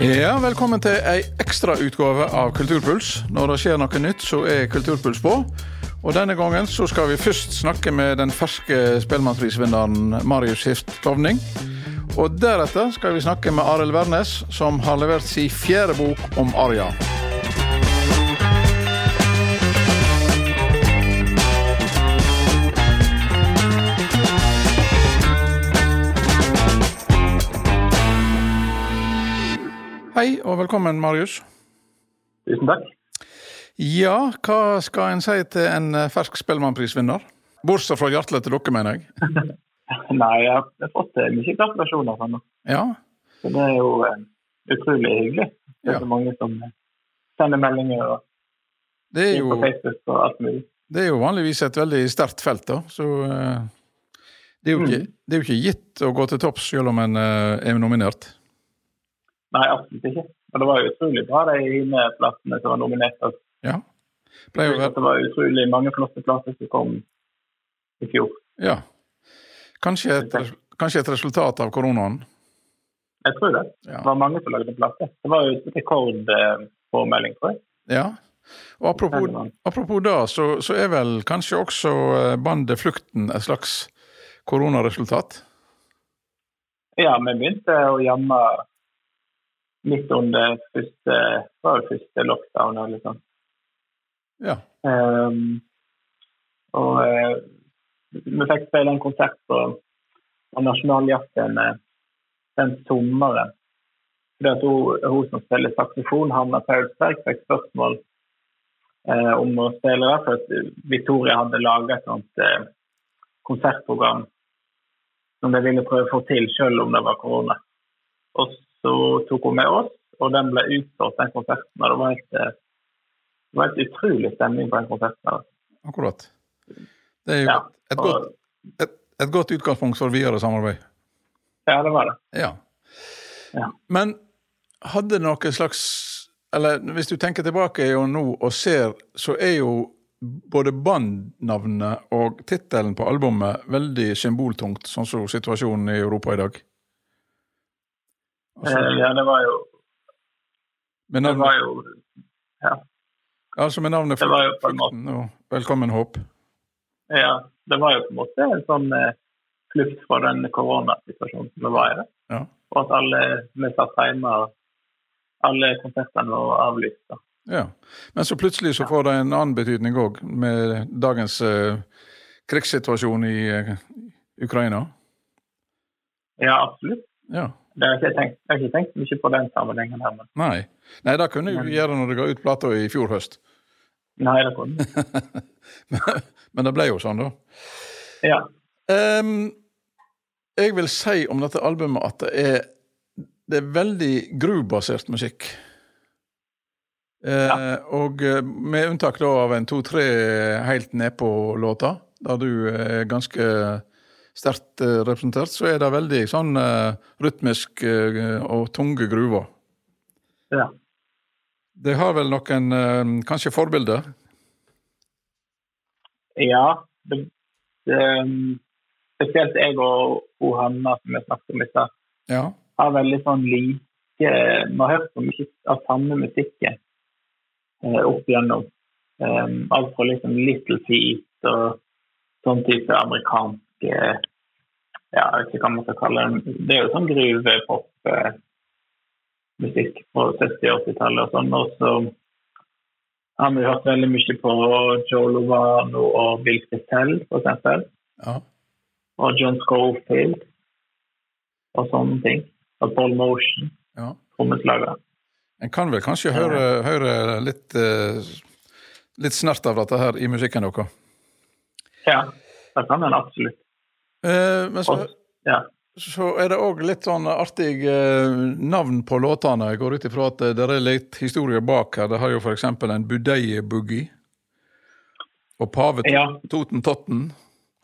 Ja, Velkommen til ei ekstrautgave av Kulturpuls. Når det skjer noe nytt, så er Kulturpuls på. Og Denne gangen så skal vi først snakke med den ferske Spellemannprisvinneren Marius Hift Klovning. Og deretter skal vi snakke med Arild Wærnes, som har levert sin fjerde bok om Arja. Hei og velkommen, Marius. Tusen takk. Ja, hva skal en si til en eh, fersk Spellemannprisvinner? Bortsett fra hjertelig til dere, mener jeg. Nei, jeg har fått eh, mye gratulasjoner fra nå. Ja, Så det er jo eh, utrolig hyggelig. Det er Ja. så mange som sender meldinger og det er jo, på Facebook og alt mulig. det er jo vanligvis et veldig sterkt felt, da. Så det er, jo ikke, det er jo ikke gitt å gå til topps selv om en er nominert. Nei, absolutt ikke. Og det var jo utrolig bra de inneplassene som var nominert. Ja. Pleier jo... Det var utrolig mange flotte plasser som kom i fjor. Ja. Kanskje et, kanskje et resultat av koronaen. Jeg tror det. Ja. Det var mange som lagde plasser. Det var jo rekordpåmelding, tror jeg. ja. Og apropos, apropos da, så, så er vel kanskje også eh, bandet Flukten et slags koronaresultat? Ja, vi begynte å jamme midt under første, første lockdown. eller sånn. Ja. Um, og uh, vi fikk spille en konsert på, på Nasjonaljaktene den sommeren. Fordi at hun, hun som spiller saksofon, Hanna Paulsberg, fikk spørsmål uh, om å spille der. For at Victoria hadde laga et sånt uh, konsertprogram som de ville prøve å få til selv om det var korona. Og så tok hun med oss, og den ble utsolgt, den konserten. Og det var helt, eh, det var helt utrolig stemning på den konserten. der. Akkurat. Det er jo Ja, et, og- godt, et, et godt utgangspunkt for videre samarbeid. Ja, det var det. Ja. Ja. Men hadde det noe slags Eller hvis du tenker tilbake jo nå og ser, så er jo både bandnavnet og tittelen på albumet veldig symboltungt, sånn som situasjonen i Europa i dag. Altså, Eh, ja, det var jo, med det var jo ja, altså med navnet Flukten og Velkommen håp. ja, det var jo på en måte en sånn eh, flukt fra den koronasituasjonen som vi var i. Ja. Og at alle vi satt hjemme, alle konsertene var avlyst. da. ja. Men så plutselig så får det en annen betydning òg, med dagens eh, krigssituasjon i eh, Ukraina. Ja, absolutt. Ja. Det har jeg, ikke tenkt, jeg har ikke tenkt mye på den sammenhengen her, men Nei. Nei, det kunne du Men- gjøre når du ga ut plata i fjor høst. nei, det kunne Men det ble jo sånn, da. Ja. Um, jeg vil si om dette albumet at det er, det er veldig groove-basert musikk. Eh, Og eh, med unntak da av en to-tre helt nedpå-låter, der du er ganske sterkt eh, representert, så er det veldig sånn eh, rytmisk eh, og tunge gruver. ja. Det har vel noen kanskje forbilder? Ja, det, det, spesielt jeg og og Hanna, som jeg snakket om i stad, Ja. har veldig sånn like Vi har hørt på mye av samme musikken eh, opp igjennom. Um, alt fra liksom Little Feet og sånn type amerikansk Ja, jeg vet ikke hva man skal kalle det. Det er jo sånn gruvepop-musikk på 70- og 80-tallet og sånn. Og så har vi hørt veldig mye på Joe Lovano og Bill Cristel, f.eks. ja. Og John Schofield og sånne ting. Og Paul Motion, ja. trommeslager. En kan vel kanskje høre, høre litt, eh, litt snert av dette her i musikken deres. Ja, det kan en absolutt. Eh, men så, Og, ja. så er det òg litt sånn artig eh, navn på låtene. Jeg går ut ifra at det er litt historie bak her. Det har jo f.eks. en Budeie-boogie. Og Pave Ja. Toten Totten.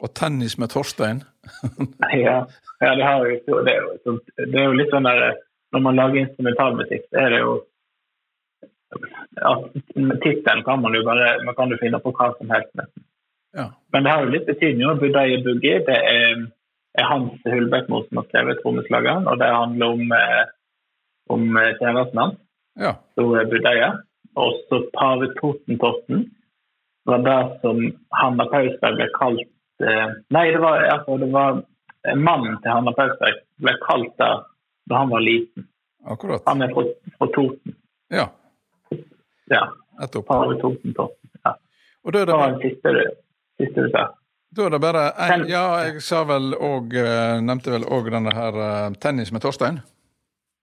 Og Tennis med Torstein. Ja, ja det, har jo, det, er jo, det er jo litt sånn der Når man lager instrumentalmusikk, så er det jo ja, Tittelen kan man jo bare man kan jo finne på hva som helst. Ja. Men det har jo litt betydning. Budaye Boogie det er, er Hans Hulbekmo som har skrevet trommeslageren. Og det handler om eh, om eh, kjæresten hans, Ja. som er Budeie. Og så Pave Totentotten var det som Hanna Pausberg ble kalt eh, Nei, det var, altså, det var mannen til Hanna Pausberg ble kalt det da han var liten. Akkurat. Han er fra, Toten. Ja, Ja. nettopp. Pave Totentotten. Ja. Og da er Det siste du, sa. da er det bare én Ja, jeg sa vel og nevnte vel òg denne her eh, tennis med Torstein.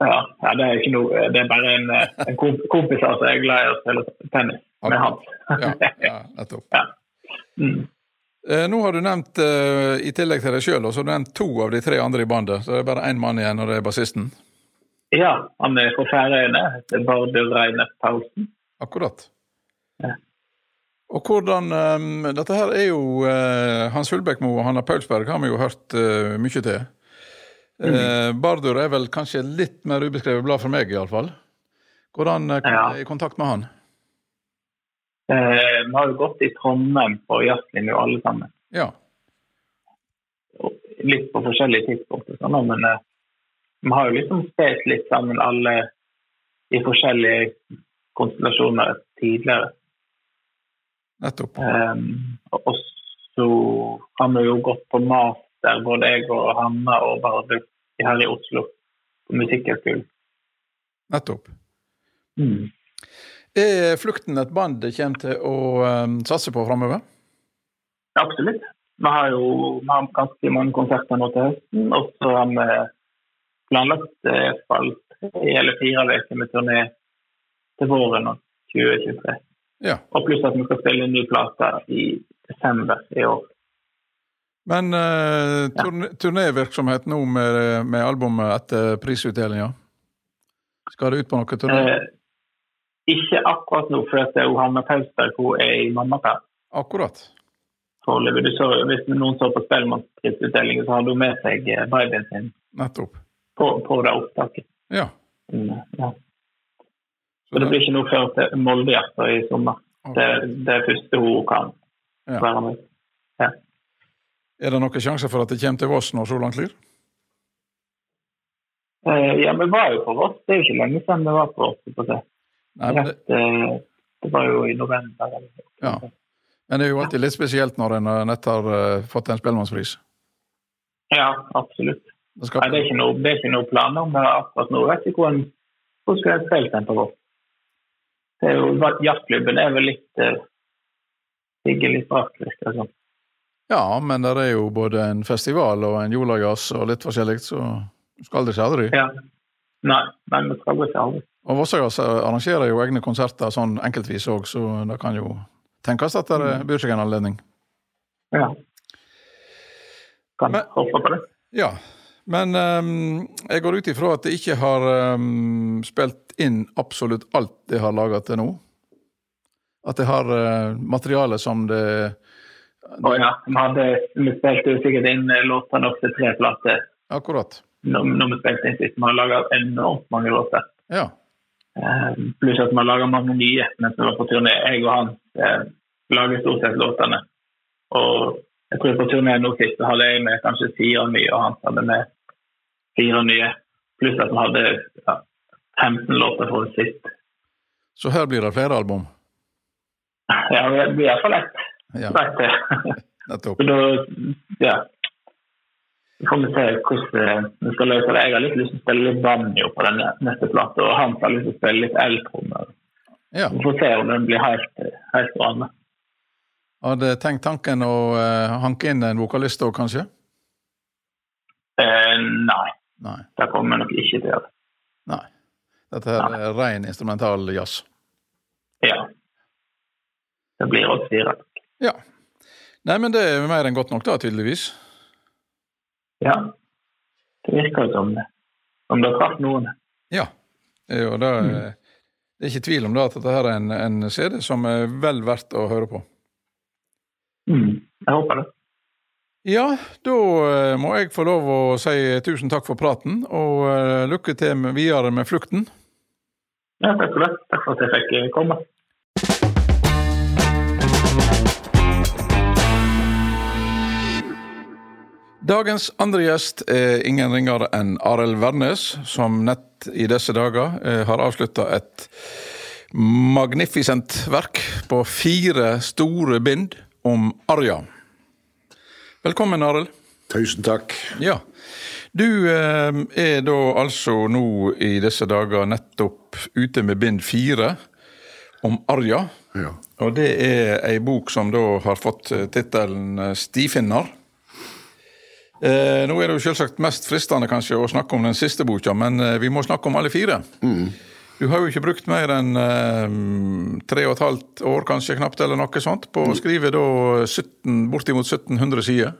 Ja, ja, det er ikke noe Det er bare en, eh, en kompis som er glad i å spille tennis med han. Ja, ja nettopp. Ja. Mm. Eh, nå har du nevnt, eh, i tillegg til deg sjøl, så har du nevnt to av de tre andre i bandet. Så det er bare én mann igjen, og det er bassisten. ja, han er fra Færøyene. heter Bardur Reine Paulsen. Akkurat. Ja. Og hvordan um, Dette her er jo uh, Hans Fullbekmo og Hanna Paulsberg har vi jo hørt uh, mye til. Uh, Bardur er vel kanskje litt mer ubeskrevet blad for meg, iallfall. Hvordan kom Ja. jeg i kontakt med han? Vi har jo gått i Trondheim på jazzlinja alle sammen. Ja. Litt på forskjellige tidspunkt, sånn, men vi har jo liksom spilt litt sammen alle i forskjellige konstellasjoner tidligere. Nettopp. Um, og så har vi jo gått på master, både jeg og Hanna og Bardu, her i Oslo, på Musikkhøgskolen. Nettopp. Mm. Er Flukten et band det kommer til å um, satse på framover? Absolutt. Vi har jo vi har ganske mange konserter nå til høsten, og så har vi planlagt i hvert tre eller fire uker med turné til våren av 2023. Ja. Og pluss at vi skal spille en ny plate i desember i år. Men uh, turné, turnévirksomhet nå med, med albumet etter prisutdelinga? Skal det ut på noe turné? Eh, ikke akkurat nå, for at Johanna Pausberg hun er i mammaperm. Akkurat. foreløpig. Du så, hvis noen så på Spellemannsprisutdelingen, så hadde hun med seg eh, babyen sin Nettopp. på, på det opptaket. Ja. Mm, Ja. Så det blir ikke noe før til Moldehjerter i sommer. Det, det er første hun kan Ja. være med. Er det noen sjanser for at det kommer til Voss når så langt lyr? Eh, ja, vi var jo på Voss. Det er jo ikke lenge siden vi var på Voss. det. Nei, men det, eh, det var jo i november. eller. Ja. men det er jo alltid litt spesielt når en eh, nett har eh, fått en spellemannspris. ja, absolutt. Det Nei, det er ikke noe, det er ikke noe planer om det akkurat nå. Jeg vet ikke hvor, hvor skal jeg spille den på Voss. Det er jo, Jazzklubben er vel litt eh, ligger litt bak, virker det som. ja, men det er jo både en festival og en jolagass, og litt forskjellig, så du skal aldri si aldri. Ja. Nei, men det skal det ikke aldri. Og Vossajazz arrangerer jo egne konserter sånn enkeltvis òg, så det kan jo tenkes at det byr seg en anledning. Ja. Kan Men- håpe på det. Ja, men um, jeg går ut ifra at det ikke har um, spilt inn absolutt alt det har laga til nå. At det har uh, materiale som det Å ja, vi, hadde, vi spilte jo sikkert inn låtene opp til tre plater Akkurat. når, når vi spilte inn sist. Vi har laga enormt mange låter. Ja. Eh, pluss at vi har laga mange nye mens vi var på turné. Jeg og han uh, lager stort sett låtene. Og jeg tror på turné nå sist så hadde jeg med kanskje fire nye, og han hadde med fire nye. Pluss at han hadde ja, 15 låter for sist. Så her blir det flere album. Ja, det blir iallfall ett. Ja, nettopp. Så da, ja. Så får vi se hvordan vi skal løse det. Jeg har litt lyst til å spille litt banjo på den neste plata, og han har lyst til å spille litt eltrommer. Ja. Vi får se om den blir helt, helt bra. Hadde tenkt tanken å eh, hanke inn en vokalist òg, kanskje? Eh, nei, Nei. det kommer vi nok ikke til å gjøre. Nei. Dette er ren instrumental jazz. Ja. Det blir oss fire. Ja. Nei, men det er mer enn godt nok, da, tydeligvis. Ja. Det virker jo som det. Om det traff noen. Ja. Jo, det, er- det er ikke tvil om det at dette er en, en CD som er vel verdt å høre på. Mm. Jeg håper det. Ja, da eh, må jeg få lov å si tusen takk for praten, og eh, lykke til med, videre med flukten. Ja, takk for det. Takk for at jeg fikk eh, komme. Dagens andre gjest er ingen ringere enn Arild Wærnes, som nett i disse dager har avslutta et magnificent verk på fire store bind om Arja. Velkommen, Arild. Tusen takk. Ja. Du eh, er da altså nå i disse dager nettopp ute med bind fire om Arja. Ja. Og det er ei bok som da har fått eh, tittelen eh, Stifinner. Eh, nå er det jo selvsagt mest fristende kanskje å snakke om den siste boka, men vi må snakke om alle fire. Du har jo ikke brukt mer enn eh, tre og et halvt år, kanskje knapt, eller noe sånt, på å skrive da 17, bortimot 1700 sider.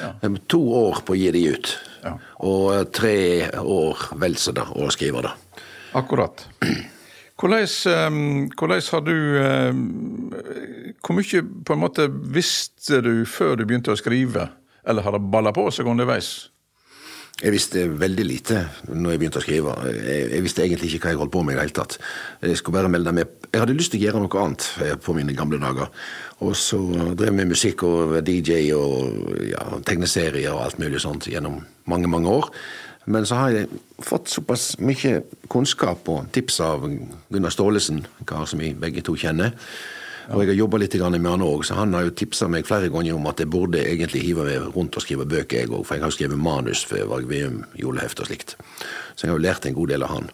ja. To år på å gi de ut. Ja. Og eh, tre år vel så da å skrive det. Akkurat. Hvordan, eh, hvordan har du eh, Hvor mye på en måte visste du før du begynte å skrive, eller har det balla på seg underveis? Jeg visste veldig lite når jeg begynte å skrive. Jeg, visste egentlig ikke hva jeg holdt på med i det hele tatt. Jeg skulle bare melde meg Jeg hadde lyst til å gjøre noe annet eh, på mine gamle dager. Og så drev jeg med musikk og DJ og ja, tegneserier og alt mulig sånt gjennom mange, mange år. Men så har jeg fått såpass mye kunnskap og tips av Gunnar Staalesen, en kar som vi begge to kjenner. Og jeg har jobba litt med han òg, så han har jo tipsa meg flere ganger om at jeg burde egentlig hive meg rundt og skrive bøker, jeg òg. For jeg har jo skrevet manus for Varg Veum, juleheft og slikt. Så jeg har jo lært en god del av han.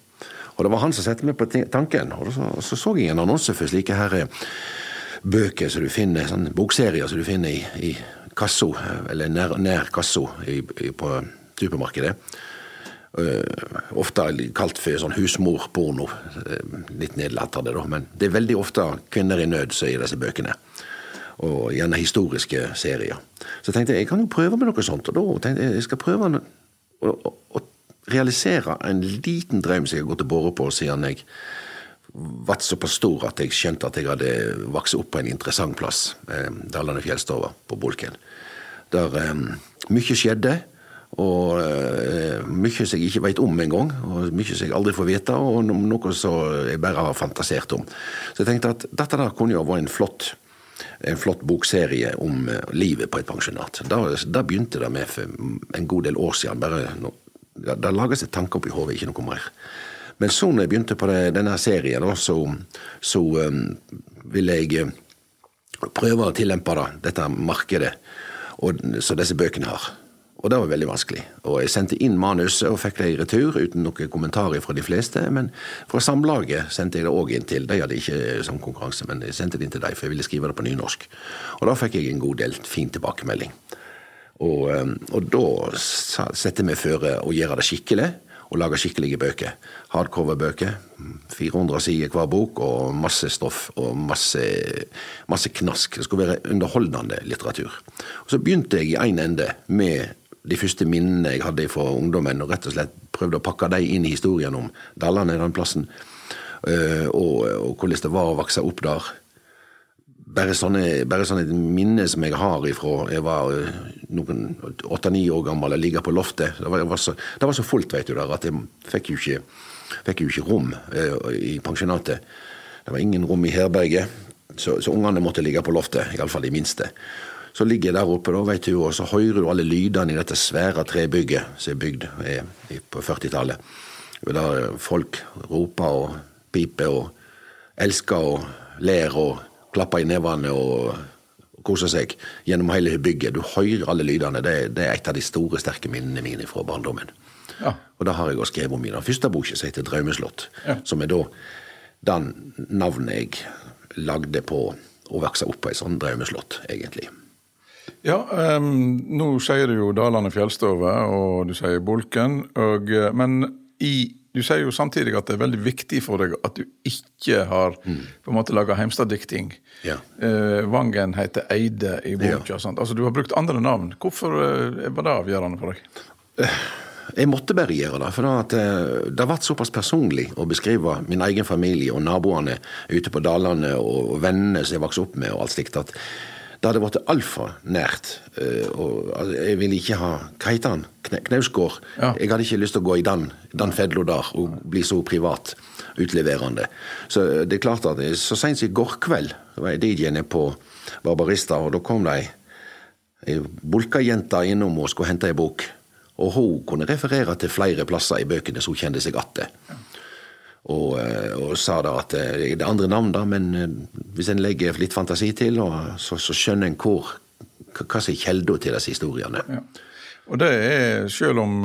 Og det var han som satte meg på tanken. Og så, så så jeg en annonse for slike her eh, bøker som du finner, sånne bokserier som du finner i, i kasso, eller nær, nær kasso i, i, på supermarkedet. Eh, ofte kalt for sånn husmorporno. eh, litt nedlatende, da. Men det er veldig ofte kvinner i nød som er i disse bøkene. Og gjerne historiske serier. Så jeg tenkte jeg kan jo prøve med noe sånt. Og da tenkte jeg jeg skal prøve å, å, å realisere en liten drøm som jeg har gått og båret på siden jeg ble såpass stor at jeg skjønte at jeg hadde vokst opp på en interessant plass. Eh, Dalane fjellstova på Bolken. Der eh, mye skjedde. Og uh, mye som jeg ikke vet om engang, og mye som jeg aldri får vite, og no- noe som jeg bare har fantasert om. Så jeg tenkte at dette der kunne jo vært en flott, en flott bokserie om uh, livet på et pensjonat. Da, da begynte det med for en god del år siden. bare no, Det det lager seg tanker opp i hodet, ikke noe mer. Men så når jeg begynte på det, denne serien, da, så, så um, ville jeg prøve å tillempe da, dette markedet og, som disse bøkene har. Og det var veldig vanskelig. Og jeg sendte inn manuset og fikk det i retur uten noen kommentarer fra de fleste. Men fra Samlaget sendte jeg det òg inn til. De hadde ikke sånn konkurranse, men jeg sendte det inn til dem, for jeg ville skrive det på nynorsk. Og da fikk jeg en god del fin tilbakemelding. Og, eh, og da setter vi føre å gjøre det skikkelig, og lage skikkelige bøker. Hardcover-bøker. 400 sider hver bok, og masse stoff og masse, masse knask. Det skulle være underholdende litteratur. Og Så begynte jeg i én ende med de første minnene jeg hadde fra ungdommen, og rett og slett prøvde å pakke dem inn i historien om Dalane, den plassen, eh, og, og hvordan det var å vokse opp der bare sånne, bare sånne minner som jeg har ifra jeg var eh, noen åtte-ni år gammel og ligger på loftet. Det var, var, så, det var så fullt, vet du, der, at jeg fikk jo ikke, fikk jo ikke rom eh, i pensjonatet. Det var ingen rom i herberget, så, så ungene måtte ligge på loftet, iallfall de minste. Så ligger jeg der oppe, da, vet du, og så hører du alle lydene i dette svære trebygget som er bygd eh, på 40-tallet. Der folk roper og piper og elsker og ler og klapper i nevene og koser seg gjennom hele bygget. Du hører alle lydene. Det, det er et av de store, sterke minnene mine fra barndommen. Ja. Og det har jeg også skrevet om i den første boka, som heter 'Drømmeslott'. Ja. Som er da den navnet jeg lagde på å vokse opp på et sånt drømmeslott, egentlig. Ja, um, nå sier du jo Dalane fjellstove, og du sier Bolken. Og, eh, men i, du sier jo samtidig at det er veldig viktig for deg at du ikke har på en måte laga Heimstad-dikting. Ja. Uh, Vangen heter Eide i boka. Ja. Altså, du har brukt andre navn. Hvorfor uh, var det avgjørende for deg? Jeg måtte bare gjøre det, for det har vært såpass personlig å beskrive min egen familie og naboene ute på dalene og og vennene som jeg vokste opp med og alt slikt, at det hadde blitt altfor nært. eh, Og altså, jeg ville ikke ha Hva heter han? Knausgård. Ja. Jeg hadde ikke lyst til å gå i den, den fedla der og bli så privat utleverende. Så eh, det er klart at så seint som i går kveld var jeg DJ-ene på Barbarista, og da kom de ei bulkajente innom og skulle hente ei bok. Og hun kunne referere til flere plasser i bøkene som hun kjente seg att og, eh, og, sa da at eh, det er andre navn, da, men eh, hvis en legger litt fantasi til, så, så skjønner en hvor, hva som er kjelda til disse historiene. Ja. Og det er, selv om,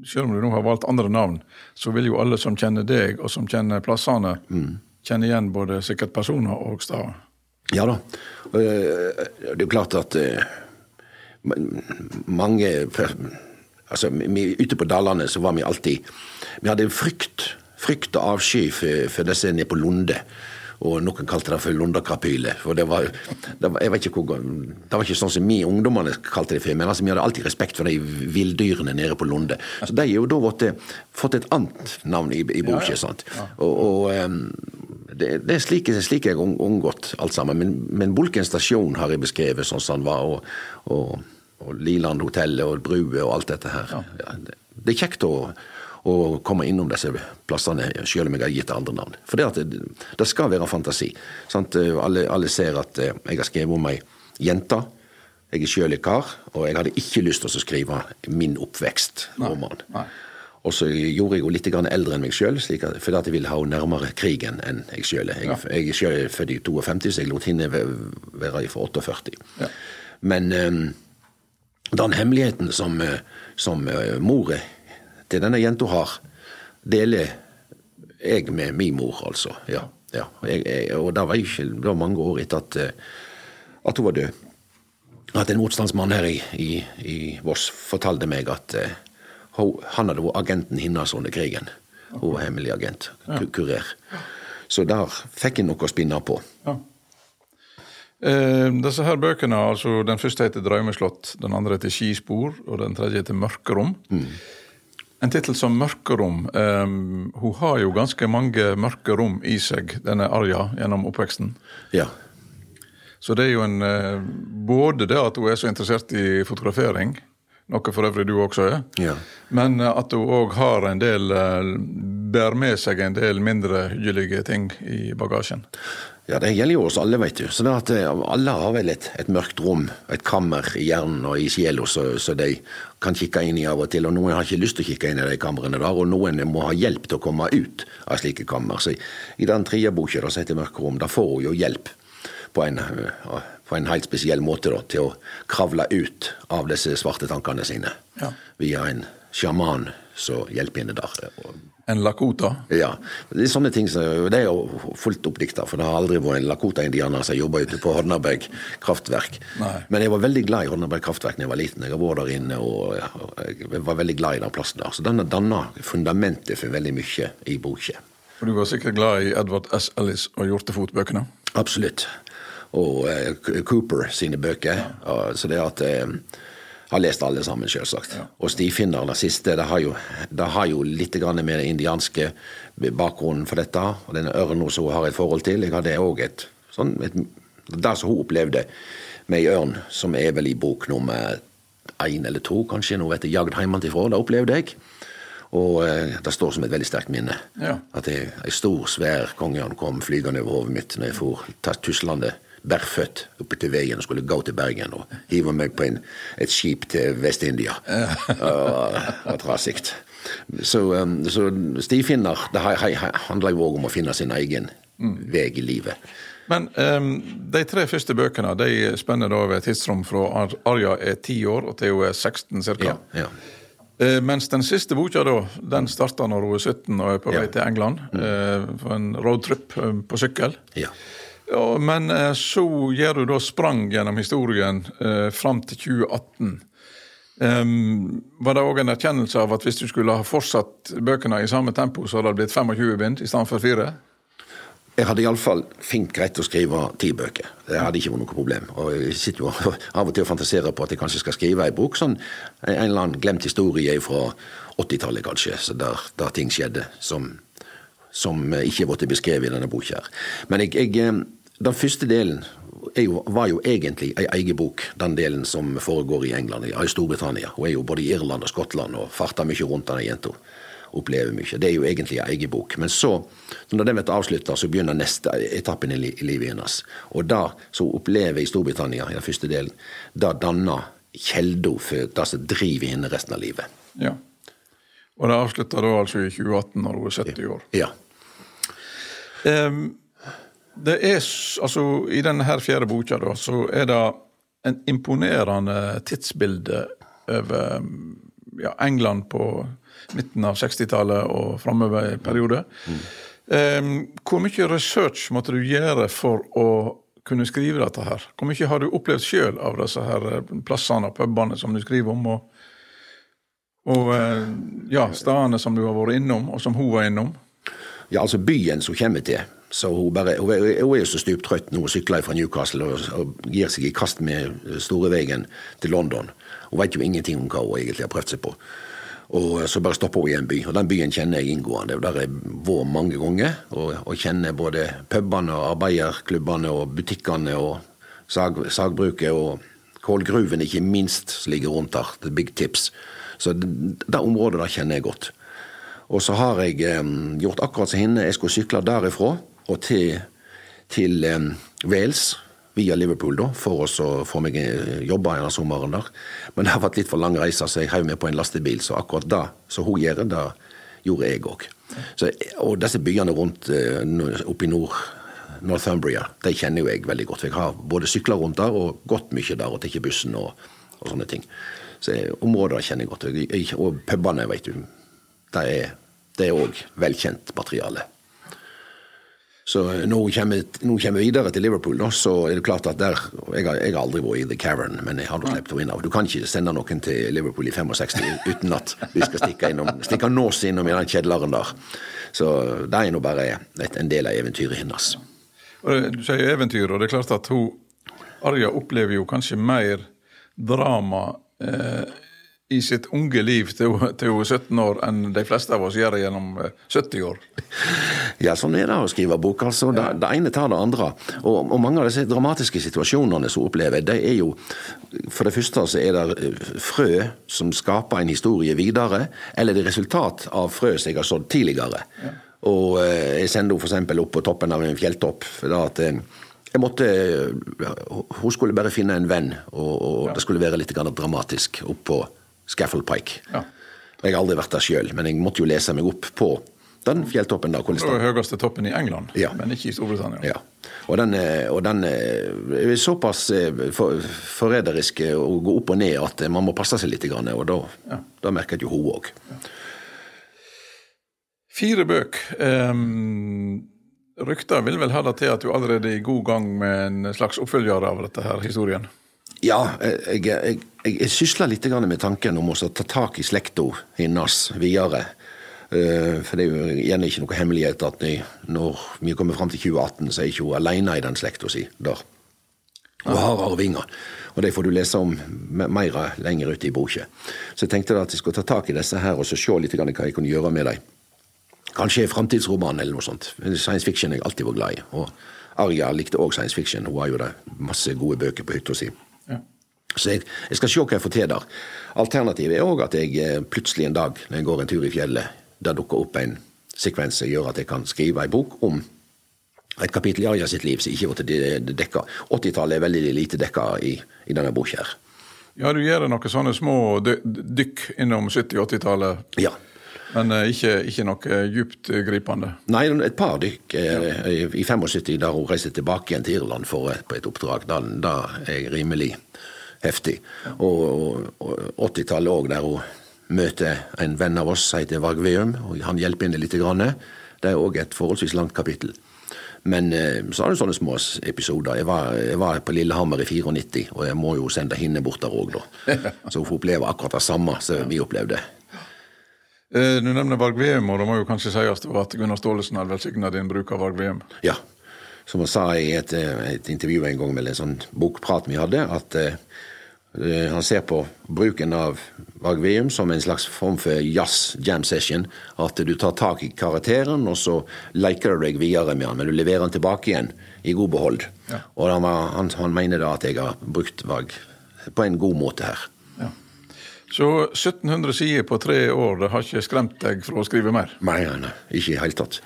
selv om du nå har valgt andre navn, så vil jo alle som kjenner deg, og som kjenner plassene, mm. kjenne igjen både sikkert personer og steder. Ja da. Det er jo klart at mange altså, Ute på Dalane så var vi alltid Vi hadde frykt, frykt og avsky for, for disse nede på Lunde. Og noen kalte det for Lundakrapyle. For det var, det var, jeg vet ikke hvor, det var ikke sånn som vi ungdommene kalte det for, men altså, vi hadde alltid respekt for de villdyrene nede på Lunde. Så de har jo da måtte, fått et annet navn i, i boka. Ja, ja. Og, og um, det, det, er slik, slik jeg har unngått alt sammen. Men, men Bulken stasjon har jeg beskrevet sånn som den var. og, og og Liland-hotellet og Brue og alt dette her. Ja. det, er kjekt å, å, komme innom disse plassene, selv om jeg har gitt andre navn. For det, det, det skal være fantasi. Alle, alle, ser at eh, jeg har skrevet om ei jente. Jeg er sjøl kar, og jeg hadde ikke lyst til å skrive min oppvekst-roman. Og så gjorde jeg henne litt eldre enn meg sjøl, fordi at jeg ville ha henne nærmere krigen enn jeg sjøl. Jeg, jeg er sjøl født i 52, så jeg lot henne være fra 48. Ja. Men um, den hemmeligheten som, eh, som eh, mora til denne jenta har, deler jeg med min mor, altså. Ja, ja. Jeg, jeg, og det var, ikke, det var mange år etter at, eh, at hun var død. At en motstandsmann her i, i, i Voss fortalte meg at uh, han hadde vært agenten hennes under krigen. Hun var hemmelig agent. Kurer. Så der fikk jeg noe å spinne på. Ja. Eh, disse her bøkene, altså Den første heter 'Drømmeslott', den andre heter 'Skispor', og den tredje heter 'Mørkerom'. Mm. En tittel som 'Mørkerom' eh, Hun har jo ganske mange mørke rom i seg, denne Arja, gjennom oppveksten. Ja. Så det er jo en eh, Både det at hun er så interessert i fotografering, noe for øvrig du også er, ja. men at hun òg har en del eh, Bærer med seg en del mindre hyggelige ting i bagasjen. Ja, det gjelder jo oss alle, vet du. Så det at eh, Alle har vel et, et mørkt rom, et kammer i hjernen og i sjela så de kan kikke inn i av og til. Og noen har ikke lyst til å kikke inn i de kamrene der, og noen må ha hjelp til å komme ut av slike kammer. Så i den tredje boka som heter Mørkerom, da får hun jo hjelp på en, eh, på en helt spesiell måte da, til å kravle ut av disse svarte tankene sine. Ja. Via en sjaman som hjelper henne der. En lakota? Ja. Det er sånne ting som, det er jo fullt oppdikta, for det har aldri vært en lakota-indianer som jobba ute på Hornaberg kraftverk. Nei. Men jeg var veldig glad i Hornaberg kraftverk da jeg var liten. Jeg har vært der inne, og jeg var veldig glad i den plassen der. Så den har danna fundamentet for veldig mye i boka. For du var sikkert glad i Edward S. Ellis og Hjortefot-bøkene? Absolutt. Og uh, Cooper sine bøker. Ja. så det at uh, har lest alle sammen, selvsagt. Ja. Og Stifinner, det siste, det har jo, det har jo litt med den indianske bakgrunnen for dette. Og denne ørna som hun har et forhold til. Jeg hadde òg et sånn et, Det som hun opplevde med ei ørn, som er vel i bok nummer én eller to, kanskje, nå vet jeg, 'Jagd hjemmefra, det opplevde jeg. Og eh, det står som et veldig sterkt minne. Ja. At ei stor, svær kongeørn kom flygende over hodet mitt når jeg for tuslende bærføtt oppe til veien og skulle gå til Bergen og hive meg på en, et skip til Vest-India. uh, trasig. Så, um, så stifinner det handler jo òg om å finne sin egen mm. vei i livet. Men um, de tre første bøkene de spenner da over et tidsrom fra Arja er ti år og til hun er 16 ca. Ja, ja. Uh, mens den siste boka da, den starter når hun er 17 og er på vei ja. til England. Uh, for en roadtrip på sykkel. Ja. Ja, men eh, så gjør du da sprang gjennom historien eh, fram til 2018. Um, var det òg en erkjennelse av at hvis du skulle ha fortsatt bøkene i samme tempo, så hadde det blitt 25 bind i stedet for fire? Jeg hadde iallfall fint greit å skrive ti bøker. Det hadde ikke vært noe problem. Og jeg sitter jo av og til og fantaserer på at jeg kanskje skal skrive ei bok, sånn en eller annen glemt historie fra 80-tallet, kanskje, så der, der, ting skjedde som, som ikke er blitt beskrevet i denne boka. Men jeg, jeg den første delen jo, var jo egentlig ei egen bok, den delen som foregår i England, i Storbritannia. Hun er jo både i Irland og Skottland og farter mye rundt denne jenta. opplever mye. Det er jo egentlig ei egen bok. Men så, når den blir avslutta, så begynner neste etappen i, livet hennes. Og da så opplever i Storbritannia, i den første delen, da danner kjelda for det som driver henne resten av livet. Ja. Og det avslutta da altså i 2018, når hun er 70 år. Ja. Um, det er, altså, I denne fjerde boka da, så er det en imponerende tidsbilde over ja, England på midten av 60-tallet og framover i periode. Mm. Um, hvor mye research måtte du gjøre for å kunne skrive dette her? Hvor mye har du opplevd sjøl av disse her eh, plassene og pubene som du skriver om? og, og eh, ja, stedene som du har vært innom, og som hun var innom? Ja, altså byen som kommer til. Så hun, bare, hun, er, jo så stuptrøtt når hun sykler fra Newcastle og, og, gir seg i kast med storeveien til London. Hun vet jo ingenting om hva hun egentlig har prøvd seg på. Og så bare stopper hun i en by, og den byen kjenner jeg inngående. Der har jeg vært mange ganger og, og kjenner både pubene og arbeiderklubbene og butikkene og sag, sagbruket og kålgruven, ikke minst, som ligger rundt der. The Big Tips. Så det, det området der kjenner jeg godt. Og så har jeg eh, gjort akkurat som henne. Jeg skulle sykle derifra og til, til um, Wales via Liverpool da, for å få meg jobbe jobba denne sommeren der. Men det har vært litt for lang reise, så jeg heiv med på en lastebil. Så akkurat det som hun gjør, det gjorde jeg òg. Og disse byene rundt uh, oppe i nord, Northumbria, de kjenner jo jeg veldig godt. Jeg har både sykla rundt der og gått mye der og tatt bussen og, og, sånne ting. Så områdene kjenner jeg godt. Og pubene, vet du. Det er òg velkjent materiale. Så når hun kommer, når hun kommer videre til Liverpool, da, så er det klart at der Jeg har, jeg har aldri vært i The Cavern, men jeg har sluppet henne inn. Du kan ikke sende noen til Liverpool i 65 uten at vi skal stikke, innom, stikke nås innom i den kjedleren der. Så det er nå bare et, en del av eventyret hennes. Du sier eventyr, og det er klart at hun Arja opplever jo kanskje mer drama eh, i sitt unge liv til hun er 17 år enn de fleste av oss gjør gjennom 70 eh, år. Ja, sånn er det å skrive bok. altså. Det, det ene tar det andre. Og, og, mange av disse dramatiske situasjonene som opplever, det er jo For det første så er det eh, frø som skaper en historie videre, eller det er resultat av frø som jeg har sådd tidligere. Ja. Og eh, jeg sender henne f.eks. opp på toppen av en fjelltopp. for da at jeg måtte, Hun skulle bare finne en venn, og, og ja. det skulle være litt dramatisk oppå Scaffold Pike. Ja. Jeg har aldri vært der sjøl, men jeg måtte jo lese meg opp på den fjelltoppen. Det var høyeste toppen i England, ja. men ikke i Storbritannia. Ja. Og den, og den er såpass eh, for, forræderisk å gå opp og ned at man må passe seg litt. Og da, ja. da merket jo hun òg. Fire bøk. Um, rykter vil vel ha det til at du allerede er i god gang med en slags oppfølger av dette her historien? Ja, jeg, jeg, jeg, jeg sysler litt med tanken om å ta tak i slekta hennes videre. Eh, for det er jo igjen ikke noe hemmelighet at når vi kommer fram til 2018, så er ikke hun alene i den slekta si der. Hun har arvinger. Og det får du lese om mer lenger ute i boka. Så jeg tenkte at jeg skulle ta tak i disse her og så se litt hva jeg kunne gjøre med dem. Kanskje framtidsroman eller noe sånt. Science fiction er jeg alltid vært glad i. Og Arja likte òg science fiction. Hun har jo det masse gode bøker på hytta si. Så jeg, jeg, skal se hva jeg får til der. Alternativet er òg at jeg eh, plutselig en dag når jeg går en tur i fjellet, der dukker opp en sekvens som gjør at jeg kan skrive en bok om et kapittel i Arja sitt liv som ikke ble dekka. 80-tallet er veldig lite dekka i, i denne boka her. Ja, du gjør noen sånne små dykk innom 70- 80-tallet. Ja. Men uh, ikke, ikke, noe dyptgripende? Nei, et par dykk uh, i 75, der hun reiste tilbake igjen til Irland for, på et oppdrag. Da er jeg rimelig heftig. Og, og, og 80-tallet òg, der hun møter en venn av oss som heter Varg Veum, og han hjelper henne litt. Grann. Det er òg et forholdsvis langt kapittel. Men eh, så har du sånne små episoder. Jeg var, jeg var, på Lillehammer i 94, og jeg må jo sende henne bort der òg, da. Så hun får oppleve akkurat det samme som vi opplevde. Eh, du nevner Varg Veum, og det må jo kanskje sies at Gunnar Staalesen hadde velsigna din bruk av Varg Veum? Ja. Som han sa i et, eh, et intervju en gang med en sånn bokprat vi hadde, at Eh, han ser på bruken av Varg som en slags form for jazz jam session. At du tar tak i karakteren, og så leker du deg videre med han, men du leverer han tilbake igjen i god behold. Ja. Og han, han, han, mener da at jeg har brukt Varg på en god måte her. Ja. Så 1700 sider på tre år det har ikke skremt deg fra å skrive mer? Nei, nei, nei ikke i det hele tatt.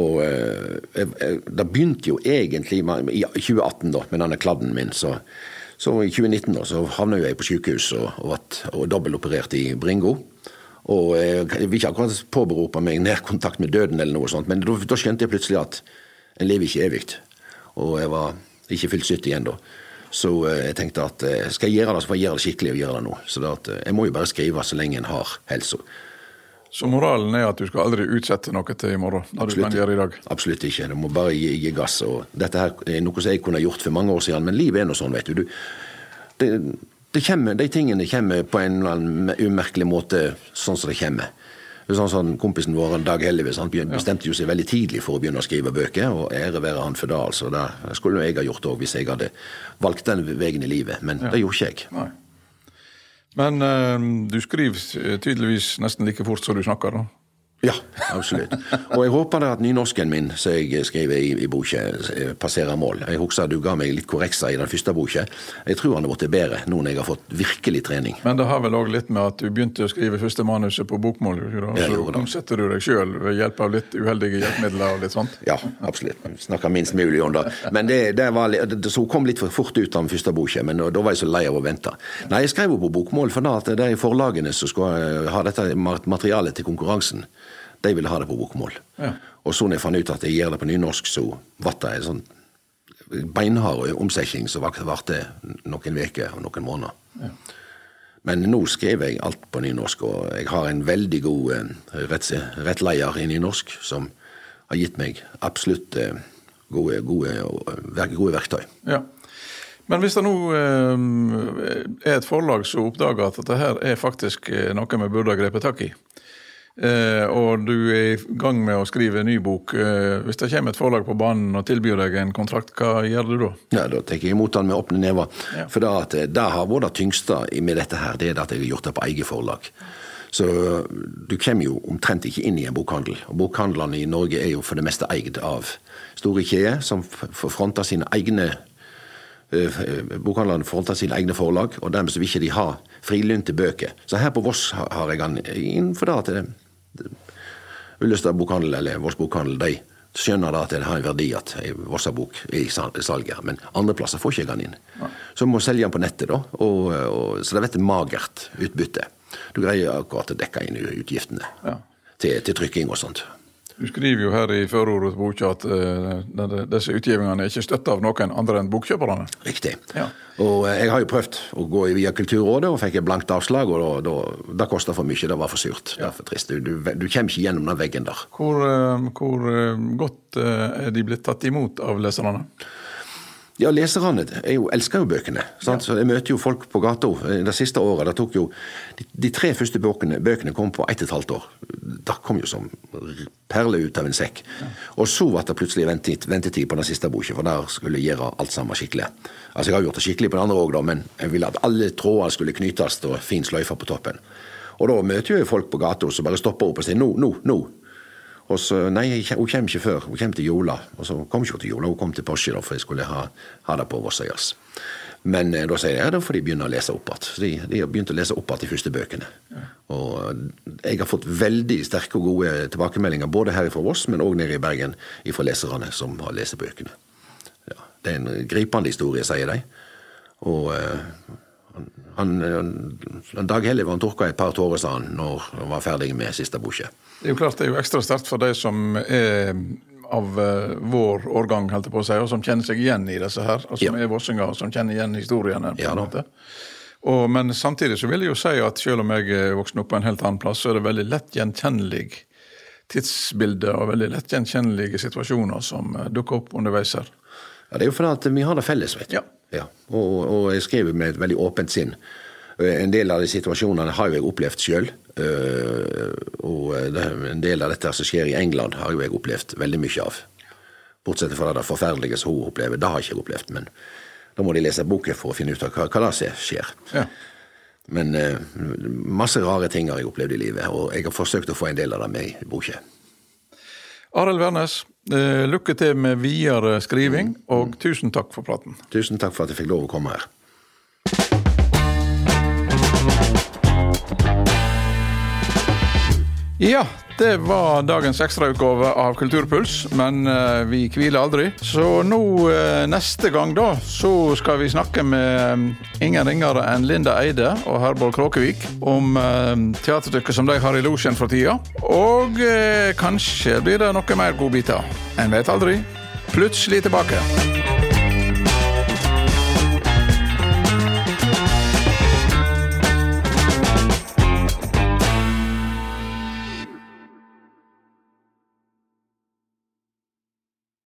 Og eh, Det begynte jo egentlig i 2018, da, med denne kladden min. Så, så i 2019 da, så havna jeg på sykehus og, og, og dobbeltoperert i Bringo. Og jeg vil ikke akkurat påberope meg nærkontakt med døden, eller noe sånt, men da, da skjønte jeg plutselig at en lever ikke evig. Og jeg var ikke fylt 70 igjen da. Så eh, jeg tenkte at eh, skal jeg gjøre det, så får jeg gjøre det skikkelig og gjøre det nå. Så det at, eh, jeg må jo bare skrive så lenge en har helsa. Så moralen er at du skal aldri utsette noe til i morgen? når Absolutt, du kan gjøre i dag? Absolutt ikke. Du må bare gi, gi, gass. og Dette her er noe som jeg kunne gjort for mange år siden, men livet er nå sånn, vet du. det, det kommer, de tingene kommer på en eller annen umerkelig måte sånn som det kommer. Sånn som Kompisen vår Dag Hellevis han bestemte jo seg veldig tidlig for å begynne å skrive bøker, og ære være han for det. altså. Det skulle jeg ha gjort òg hvis jeg hadde valgt den veien i livet, men ja. det gjorde ikke jeg. Nei. Men uh, du skriver tydeligvis nesten like fort som du snakker? da? Ja, absolutt. Og jeg håper det at nynorsken min som jeg skriver i, i boka, eh, passerer mål. Jeg husker du ga meg litt korrekser i den første boka. Jeg tror han har blitt bedre nå når jeg har fått virkelig trening. Men det har vel òg litt med at du begynte å skrive første manuset på bokmål? Så nå setter du deg sjøl ved hjelp av litt uheldige hjelpemidler og litt sånt? Ja, absolutt. Snakker minst mulig om det. Men det, det, var, det så kom litt for fort ut av den første boka, men da var jeg så lei av å vente. Nei, jeg skrev jo på bokmål for da at det er forlagene som skal ha dette materialet til konkurransen de ville ha det på bokmål. Ja. Og så når jeg fant ut at jeg gjør det på nynorsk, så ble det en sånn beinhard omsetning som varte noen uker og noen måneder. Ja. Men nå skriver jeg alt på nynorsk, og jeg har en veldig god eh, rettleder i nynorsk som har gitt meg absolutt eh, gode, gode, gode verktøy. Ja. Men hvis det nå eh, er et forlag som oppdager at dette her er faktisk noe vi burde ha grepet tak i, og du er i gang med å skrive en ny bok. Eh, hvis det kommer et forlag på banen og tilbyr deg en kontrakt, hva gjør du da? Ja, Da tar jeg imot den med åpne never. Ja. For det, at, det har vært det tyngste med dette her, det er at jeg har gjort det på eget forlag. Så du kommer jo omtrent ikke inn i en bokhandel. Og Bokhandlene i Norge er jo for det meste eid av store kjeder som fronter sine egne Bokhandlerne fronter sine egne forlag, og dermed så vil ikke de ha frilynte bøker. Så her på Voss har jeg den innenfor det at Ullestad bokhandel eller Voss bokhandel de skjønner da at det har en verdi at ei Vossa-bok er i salg her. Men andre plasser får ikke den inn. Ja. Så må selge den på nettet, da. Og, og, så det blir et magert utbytte. Du greier akkurat å dekke inn utgiftene ja. til, til trykking og sånt. Du skriver jo her i førordet til boka at uh, disse utgivningene er ikke støtta av noen andre enn bokkjøperne. Riktig. Ja. Og uh, jeg har jo prøvd å gå via Kulturrådet og fikk et blankt avslag. og da, da, Det kosta for mye, det var for surt. Ja. Det er for trist. Du, du, du, kommer ikke gjennom den veggen der. Hvor, uh, hvor godt er de blitt tatt imot av leserne? Ja, leserne jo, elsker jo bøkene. Ja. Så Jeg møter jo folk på gata. Det siste året det tok jo, de, de tre første bøkene, bøkene, kom på ett og et halvt år. Det kom jo som perler ut av en sekk. Ja. Og så ble det plutselig ventetid, ventetid på den siste boka, for der skulle jeg gjøre alt sammen skikkelig. Altså Jeg har gjort det skikkelig på den andre òg, men jeg ville at alle tråder skulle knytes og fin sløyfe på toppen. Og da møter jeg folk på gata som bare stopper opp og sier nå, nå, nå. Og så, Nei, hun kommer ikke før. Hun kommer til jula. Og så kom ikke hun til jula, hun kom til påske, for jeg skulle ha, ha det på Vossøyas. Men eh, da sier jeg ja, da får de begynne å lese opp igjen. De, de, har begynt å lese opp igjen de første bøkene. Ja. Og eh, jeg har fått veldig sterke og gode tilbakemeldinger både her fra Voss, men òg nede i Bergen fra leserne som har lest bøkene. Ja, det er en gripende historie, sier de. Og eh, han, Dag Helliv han tørka et par tårer, sa han, når han var ferdig med siste boka. Det er jo klart det er jo ekstra sterkt for de som er av uh, vår årgang, holdt jeg på å si, og som kjenner seg igjen i disse her. Og som ja. er vossinger, og som kjenner igjen historiene. på ja, en måte. Og, men samtidig så vil jeg jo si at selv om jeg er voksen opp på en helt annen plass, så er det veldig lett gjenkjennelig tidsbilde og veldig lett gjenkjennelige situasjoner som uh, dukker opp underveis her. Ja, Det er jo fordi at vi har det felles, vet du. Ja. Ja, og, og, jeg skriver med et veldig åpent sinn. Eh, en del av de situasjonene har jeg opplevd sjøl. Eh, og en del av dette som skjer i England, har jeg opplevd veldig mye av. Bortsett fra det forferdelige som hun opplever. Det har jeg ikke opplevd. Men da må de lese boken for å finne ut av hva, hva det skjer. Ja. Men masse rare ting har jeg opplevd i livet, og jeg har forsøkt å få en del av det med i boka. Arild Wærnes, Eh, lykke til med videre skriving, og tusen takk for praten. Tusen takk for at jeg fikk lov å komme her. Ja, det var dagens ekstrautgave av Kulturpuls, men uh, vi hviler aldri. Så nå uh, neste gang, da, så skal vi snakke med um, ingen ringere enn Linda Eide og Herborg Kråkevik om teaterstykket som de har i losjen for tida. Og kanskje blir det noe mer godbiter. En vet aldri. Plutselig tilbake.